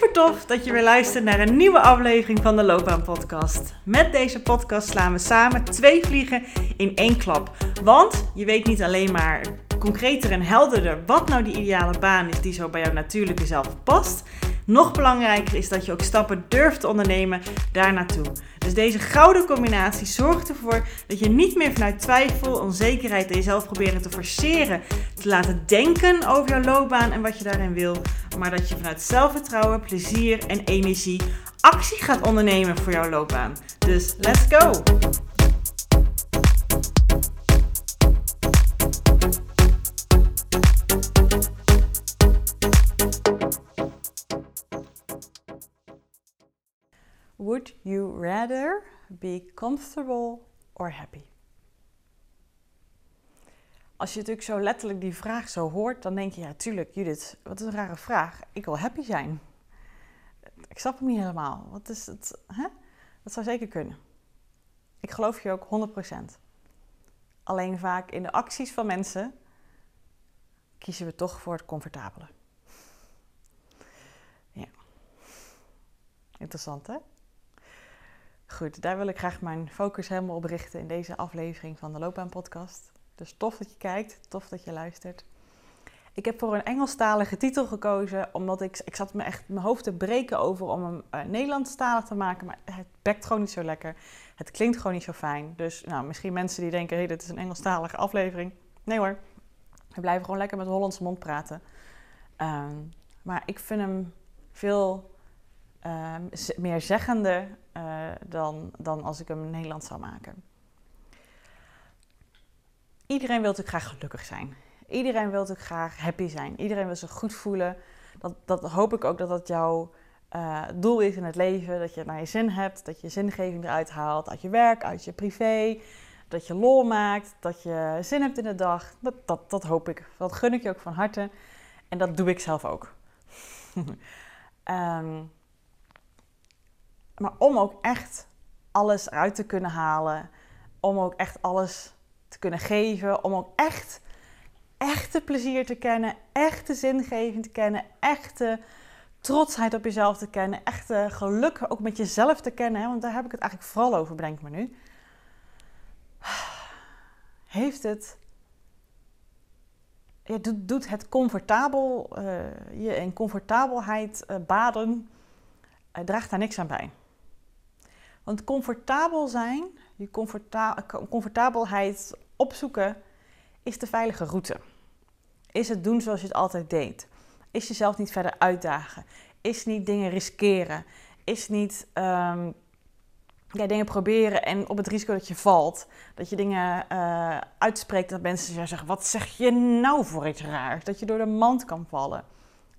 Super tof dat je weer luistert naar een nieuwe aflevering van de Loopbaan Podcast. Met deze podcast slaan we samen twee vliegen in één klap. Want je weet niet alleen maar concreter en helderder wat nou die ideale baan is die zo bij jouw natuurlijke zelf past. Nog belangrijker is dat je ook stappen durft te ondernemen daar naartoe. Dus deze gouden combinatie zorgt ervoor dat je niet meer vanuit twijfel, onzekerheid en jezelf proberen te forceren, te laten denken over jouw loopbaan en wat je daarin wil, maar dat je vanuit zelfvertrouwen, plezier en energie actie gaat ondernemen voor jouw loopbaan. Dus let's go! Would you rather be comfortable or happy? Als je natuurlijk zo letterlijk die vraag zo hoort, dan denk je, ja tuurlijk Judith, wat een rare vraag. Ik wil happy zijn. Ik snap hem niet helemaal. Wat is het? Hè? Dat zou zeker kunnen. Ik geloof je ook 100%. Alleen vaak in de acties van mensen kiezen we toch voor het comfortabele. Ja. Interessant hè? Goed, daar wil ik graag mijn focus helemaal op richten in deze aflevering van de Loopbaan Podcast. Dus tof dat je kijkt, tof dat je luistert. Ik heb voor een Engelstalige titel gekozen, omdat ik, ik zat me echt mijn hoofd te breken over om hem uh, Nederlandstalig te maken, maar het bekt gewoon niet zo lekker. Het klinkt gewoon niet zo fijn. Dus nou, misschien mensen die denken, hé, hey, dit is een Engelstalige aflevering. Nee hoor, we blijven gewoon lekker met Hollandse mond praten. Um, maar ik vind hem veel uh, meer zeggende uh, dan, dan als ik hem Nederlands zou maken. Iedereen wil natuurlijk graag gelukkig zijn. Iedereen wil natuurlijk graag happy zijn. Iedereen wil zich goed voelen. Dat, dat hoop ik ook dat dat jouw uh, doel is in het leven. Dat je naar je zin hebt. Dat je zingeving eruit haalt. Uit je werk, uit je privé. Dat je lol maakt. Dat je zin hebt in de dag. Dat, dat, dat hoop ik. Dat gun ik je ook van harte. En dat doe ik zelf ook. um, maar om ook echt alles eruit te kunnen halen. Om ook echt alles te kunnen geven. Om ook echt echte plezier te kennen. Echte zingeving te kennen. Echte trotsheid op jezelf te kennen. Echte geluk ook met jezelf te kennen. Hè? Want daar heb ik het eigenlijk vooral over, bedenk me nu. Heeft het... Ja, doet, doet het comfortabel, uh, je in comfortabelheid uh, baden, uh, draagt daar niks aan bij. Want comfortabel zijn, je comforta comfortabelheid opzoeken, is de veilige route. Is het doen zoals je het altijd deed. Is jezelf niet verder uitdagen. Is niet dingen riskeren. Is niet um, ja, dingen proberen en op het risico dat je valt. Dat je dingen uh, uitspreekt dat mensen zeggen: Wat zeg je nou voor iets raars? Dat je door de mand kan vallen.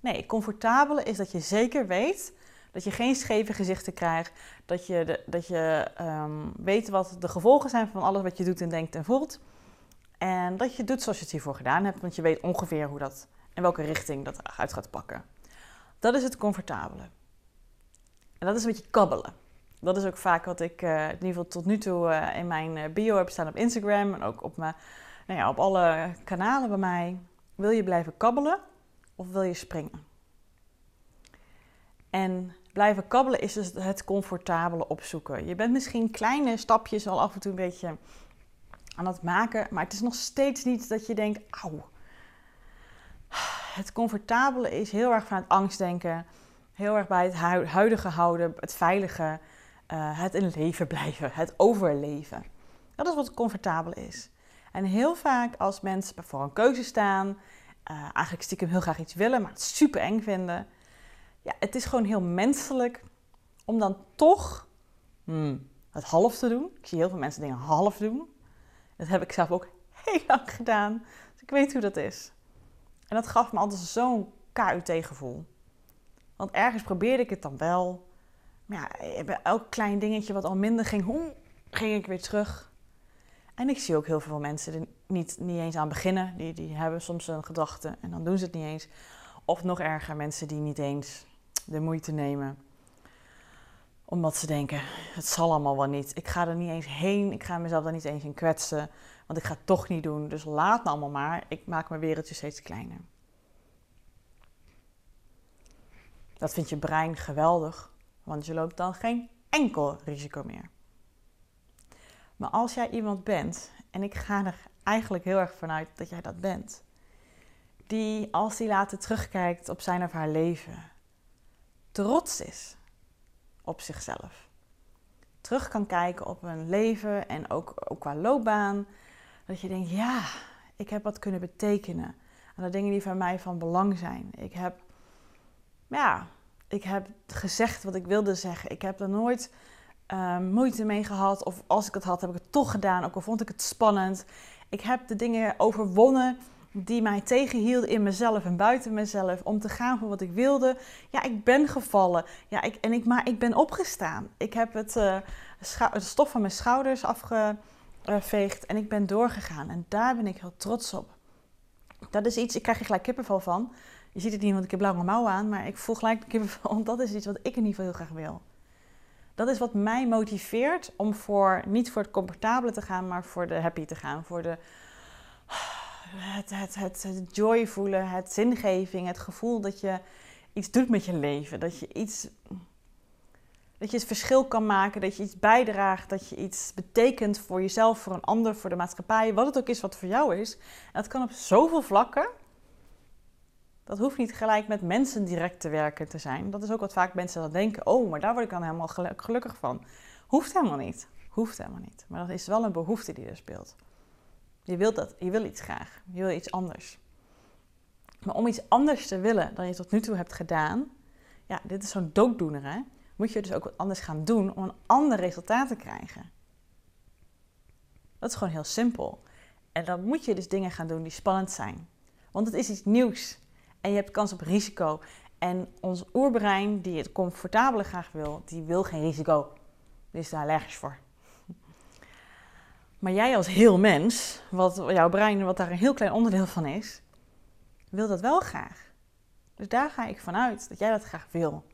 Nee, comfortabele is dat je zeker weet dat je geen scheve gezichten krijgt. Dat je, dat je um, weet wat de gevolgen zijn van alles wat je doet en denkt en voelt. En dat je doet zoals je het hiervoor gedaan hebt, want je weet ongeveer hoe dat, in welke richting dat uit gaat pakken. Dat is het comfortabele. En dat is een beetje kabbelen. Dat is ook vaak wat ik uh, in ieder geval tot nu toe uh, in mijn uh, bio heb staan op Instagram en ook op, mijn, nou ja, op alle kanalen bij mij. Wil je blijven kabbelen of wil je springen? En blijven kabbelen is dus het comfortabele opzoeken. Je bent misschien kleine stapjes al af en toe een beetje aan het maken, maar het is nog steeds niet dat je denkt, auw. Het comfortabele is heel erg van het angstdenken, heel erg bij het huidige houden, het veilige, uh, het in leven blijven, het overleven. Dat is wat comfortabel is. En heel vaak als mensen voor een keuze staan, uh, eigenlijk stiekem heel graag iets willen, maar het super eng vinden, ja, het is gewoon heel menselijk om dan toch hmm, het half te doen. Ik zie heel veel mensen dingen half doen. Dat heb ik zelf ook heel lang gedaan. Dus ik weet hoe dat is. En dat gaf me altijd zo'n KUT-gevoel. Want ergens probeerde ik het dan wel. Maar ja, bij elk klein dingetje wat al minder ging, ging ik weer terug. En ik zie ook heel veel mensen er niet, niet eens aan beginnen. Die, die hebben soms een gedachte en dan doen ze het niet eens. Of nog erger, mensen die niet eens de moeite nemen. Omdat ze denken, het zal allemaal wel niet. Ik ga er niet eens heen. Ik ga mezelf daar niet eens in kwetsen. Want ik ga het toch niet doen. Dus laat me allemaal maar. Ik maak mijn wereldje steeds kleiner. Dat vindt je brein geweldig, want je loopt dan geen enkel risico meer. Maar als jij iemand bent, en ik ga er eigenlijk heel erg vanuit dat jij dat bent, die als hij later terugkijkt op zijn of haar leven, trots is op zichzelf. Terug kan kijken op een leven en ook, qua loopbaan. Dat je denkt, ja, ik heb wat kunnen betekenen aan de dingen die voor mij van belang zijn. Ik heb, ja, ik heb gezegd wat ik wilde zeggen. Ik heb er nooit uh, moeite mee gehad. Of als ik het had, heb ik het toch gedaan. Ook al vond ik het spannend. Ik heb de dingen overwonnen die mij tegenhielden in mezelf en buiten mezelf om te gaan voor wat ik wilde. Ja, ik ben gevallen. Ja, ik, en ik, maar ik ben opgestaan. Ik heb het, het stof van mijn schouders afgeveegd en ik ben doorgegaan. En daar ben ik heel trots op. Dat is iets, ik krijg er gelijk kippenvel van. Je ziet het niet, want ik heb blauwe mouwen aan, maar ik voel gelijk de kippenvel, want dat is iets wat ik in ieder geval heel graag wil. Dat is wat mij motiveert om voor, niet voor het comfortabele te gaan, maar voor de happy te gaan. Voor de, het, joy voelen, het zingeving, het gevoel dat je iets doet met je leven. Dat je iets, dat je het verschil kan maken, dat je iets bijdraagt, dat je iets betekent voor jezelf, voor een ander, voor de maatschappij, wat het ook is wat voor jou is. En dat kan op zoveel vlakken. Dat hoeft niet gelijk met mensen direct te werken te zijn. Dat is ook wat vaak mensen dan denken. Oh, maar daar word ik dan helemaal gelukkig van. Hoeft helemaal niet. Hoeft helemaal niet. Maar dat is wel een behoefte die er speelt. Je wilt dat. Je wil iets graag. Je wil iets anders. Maar om iets anders te willen dan je tot nu toe hebt gedaan. Ja, dit is zo'n dooddoener hè. Moet je dus ook wat anders gaan doen om een ander resultaat te krijgen. Dat is gewoon heel simpel. En dan moet je dus dingen gaan doen die spannend zijn. Want het is iets nieuws. En je hebt kans op risico. En ons oerbrein, die het comfortabele graag wil, die wil geen risico. Is daar allergisch voor. Maar jij als heel mens, wat jouw brein, wat daar een heel klein onderdeel van is, wil dat wel graag. Dus daar ga ik vanuit dat jij dat graag wil.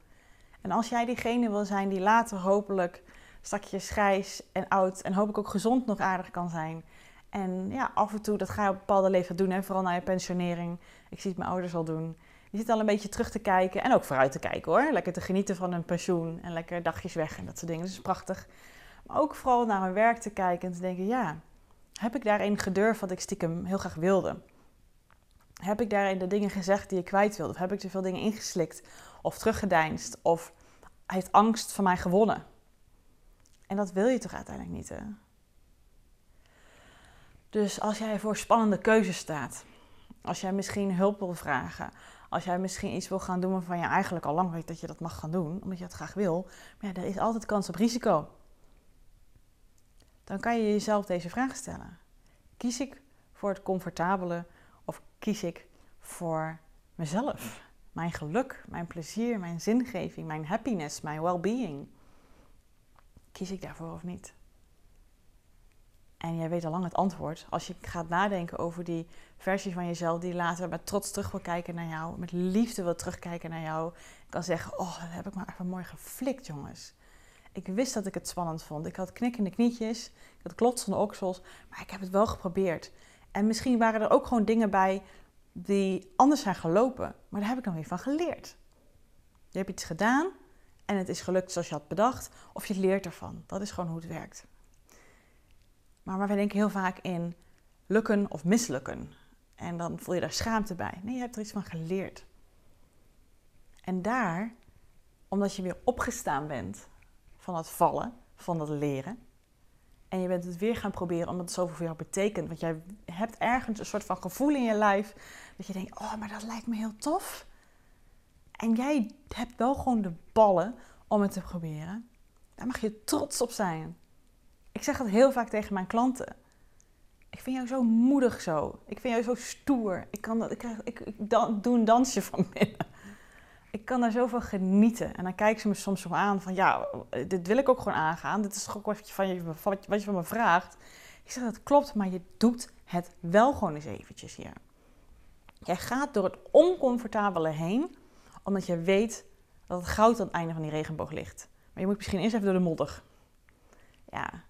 En als jij diegene wil zijn die later hopelijk stakjes grijs en oud en hopelijk ook gezond nog aardig kan zijn. En ja, af en toe, dat ga je op bepaalde leeftijd doen, hè, vooral na je pensionering. Ik zie het mijn ouders al doen. Je zit al een beetje terug te kijken en ook vooruit te kijken hoor. Lekker te genieten van een pensioen en lekker dagjes weg en dat soort dingen. Dat is prachtig. Maar ook vooral naar mijn werk te kijken en te denken, ja, heb ik daarin gedurfd wat ik stiekem heel graag wilde? Heb ik daarin de dingen gezegd die ik kwijt wilde? Of heb ik te veel dingen ingeslikt of teruggedeinst? Of heeft angst van mij gewonnen? En dat wil je toch uiteindelijk niet, hè? Dus als jij voor spannende keuzes staat, als jij misschien hulp wil vragen, als jij misschien iets wil gaan doen waarvan je eigenlijk al lang weet dat je dat mag gaan doen, omdat je het graag wil, maar ja, er is altijd kans op risico. Dan kan je jezelf deze vraag stellen. Kies ik voor het comfortabele of kies ik voor mezelf? Mijn geluk, mijn plezier, mijn zingeving, mijn happiness, mijn well-being. Kies ik daarvoor of niet? En jij weet al lang het antwoord. Als je gaat nadenken over die versie van jezelf die later met trots terug wil kijken naar jou, met liefde wil terugkijken naar jou, kan zeggen: Oh, dat heb ik maar even mooi geflikt, jongens. Ik wist dat ik het spannend vond. Ik had knikkende knietjes, ik had klotsende oksels, maar ik heb het wel geprobeerd. En misschien waren er ook gewoon dingen bij die anders zijn gelopen, maar daar heb ik dan weer van geleerd. Je hebt iets gedaan en het is gelukt zoals je had bedacht, of je leert ervan. Dat is gewoon hoe het werkt. Maar wij denken heel vaak in lukken of mislukken. En dan voel je daar schaamte bij. Nee, je hebt er iets van geleerd. En daar, omdat je weer opgestaan bent van het vallen, van het leren. En je bent het weer gaan proberen omdat het zoveel voor jou betekent. Want jij hebt ergens een soort van gevoel in je lijf. Dat je denkt, oh, maar dat lijkt me heel tof. En jij hebt wel gewoon de ballen om het te proberen. Daar mag je trots op zijn. Ik zeg dat heel vaak tegen mijn klanten. Ik vind jou zo moedig zo. Ik vind jou zo stoer. Ik, kan dat, ik, krijg, ik, ik doe een dansje van binnen. Ik kan daar zoveel genieten. En dan kijken ze me soms zo aan van... Ja, dit wil ik ook gewoon aangaan. Dit is toch ook wat je van, je, wat je van me vraagt. Ik zeg, dat klopt, maar je doet het wel gewoon eens eventjes hier. Jij gaat door het oncomfortabele heen... omdat je weet dat het goud aan het einde van die regenboog ligt. Maar je moet misschien eerst even door de modder. Ja,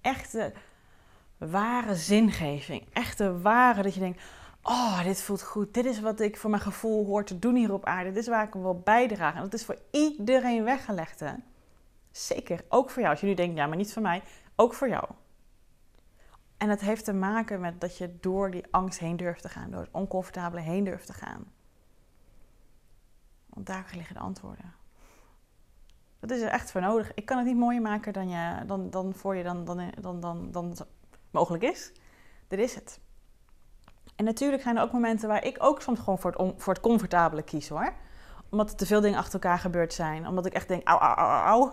echte ware zingeving. Echte ware dat je denkt, oh, dit voelt goed. Dit is wat ik voor mijn gevoel hoor te doen hier op aarde. Dit is waar ik hem wil bijdragen. En dat is voor iedereen weggelegd, hè? Zeker, ook voor jou. Als je nu denkt, ja, maar niet voor mij, ook voor jou. En dat heeft te maken met dat je door die angst heen durft te gaan, door het oncomfortabele heen durft te gaan. Want daar liggen de antwoorden. Dat is er echt voor nodig. Ik kan het niet mooier maken dan, je, dan, dan voor je dan, dan, dan, dan, dan mogelijk is. Dit is het. En natuurlijk zijn er ook momenten waar ik ook soms gewoon voor het, voor het comfortabele kies hoor. Omdat er te veel dingen achter elkaar gebeurd zijn. Omdat ik echt denk, au, au, au, au.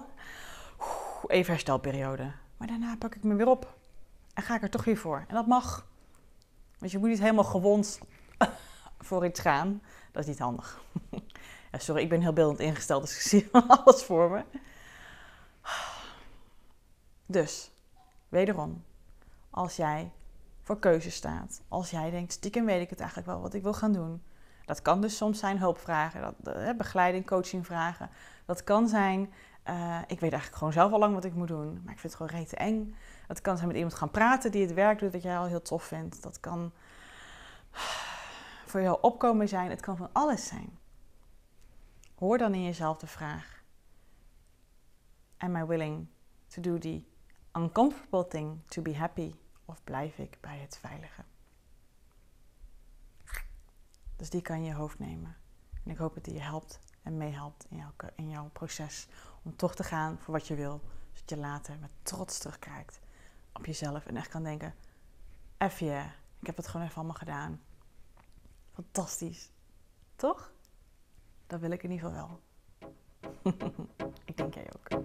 Even herstelperiode. Maar daarna pak ik me weer op. En ga ik er toch weer voor. En dat mag. Want je moet niet helemaal gewond voor iets gaan. Dat is niet handig. Ja, sorry, ik ben heel beeldend ingesteld, dus ik zie alles voor me. Dus, wederom, als jij voor keuze staat, als jij denkt, stiekem weet ik het eigenlijk wel wat ik wil gaan doen. Dat kan dus soms zijn hulp vragen, dat, begeleiding, coaching vragen. Dat kan zijn, uh, ik weet eigenlijk gewoon zelf al lang wat ik moet doen, maar ik vind het gewoon rete eng. Dat kan zijn met iemand gaan praten die het werk doet dat jij al heel tof vindt. Dat kan voor jou opkomen zijn, het kan van alles zijn. Hoor dan in jezelf de vraag: Am I willing to do the uncomfortable thing to be happy? Of blijf ik bij het veilige? Dus die kan je hoofd nemen. En ik hoop dat die je helpt en meehelpt in jouw, in jouw proces om toch te gaan voor wat je wil. Zodat je later met trots terugkijkt op jezelf en echt kan denken: yeah, ik heb het gewoon even allemaal gedaan. Fantastisch. Toch? Dat wil ik in ieder geval wel. ik denk jij ook.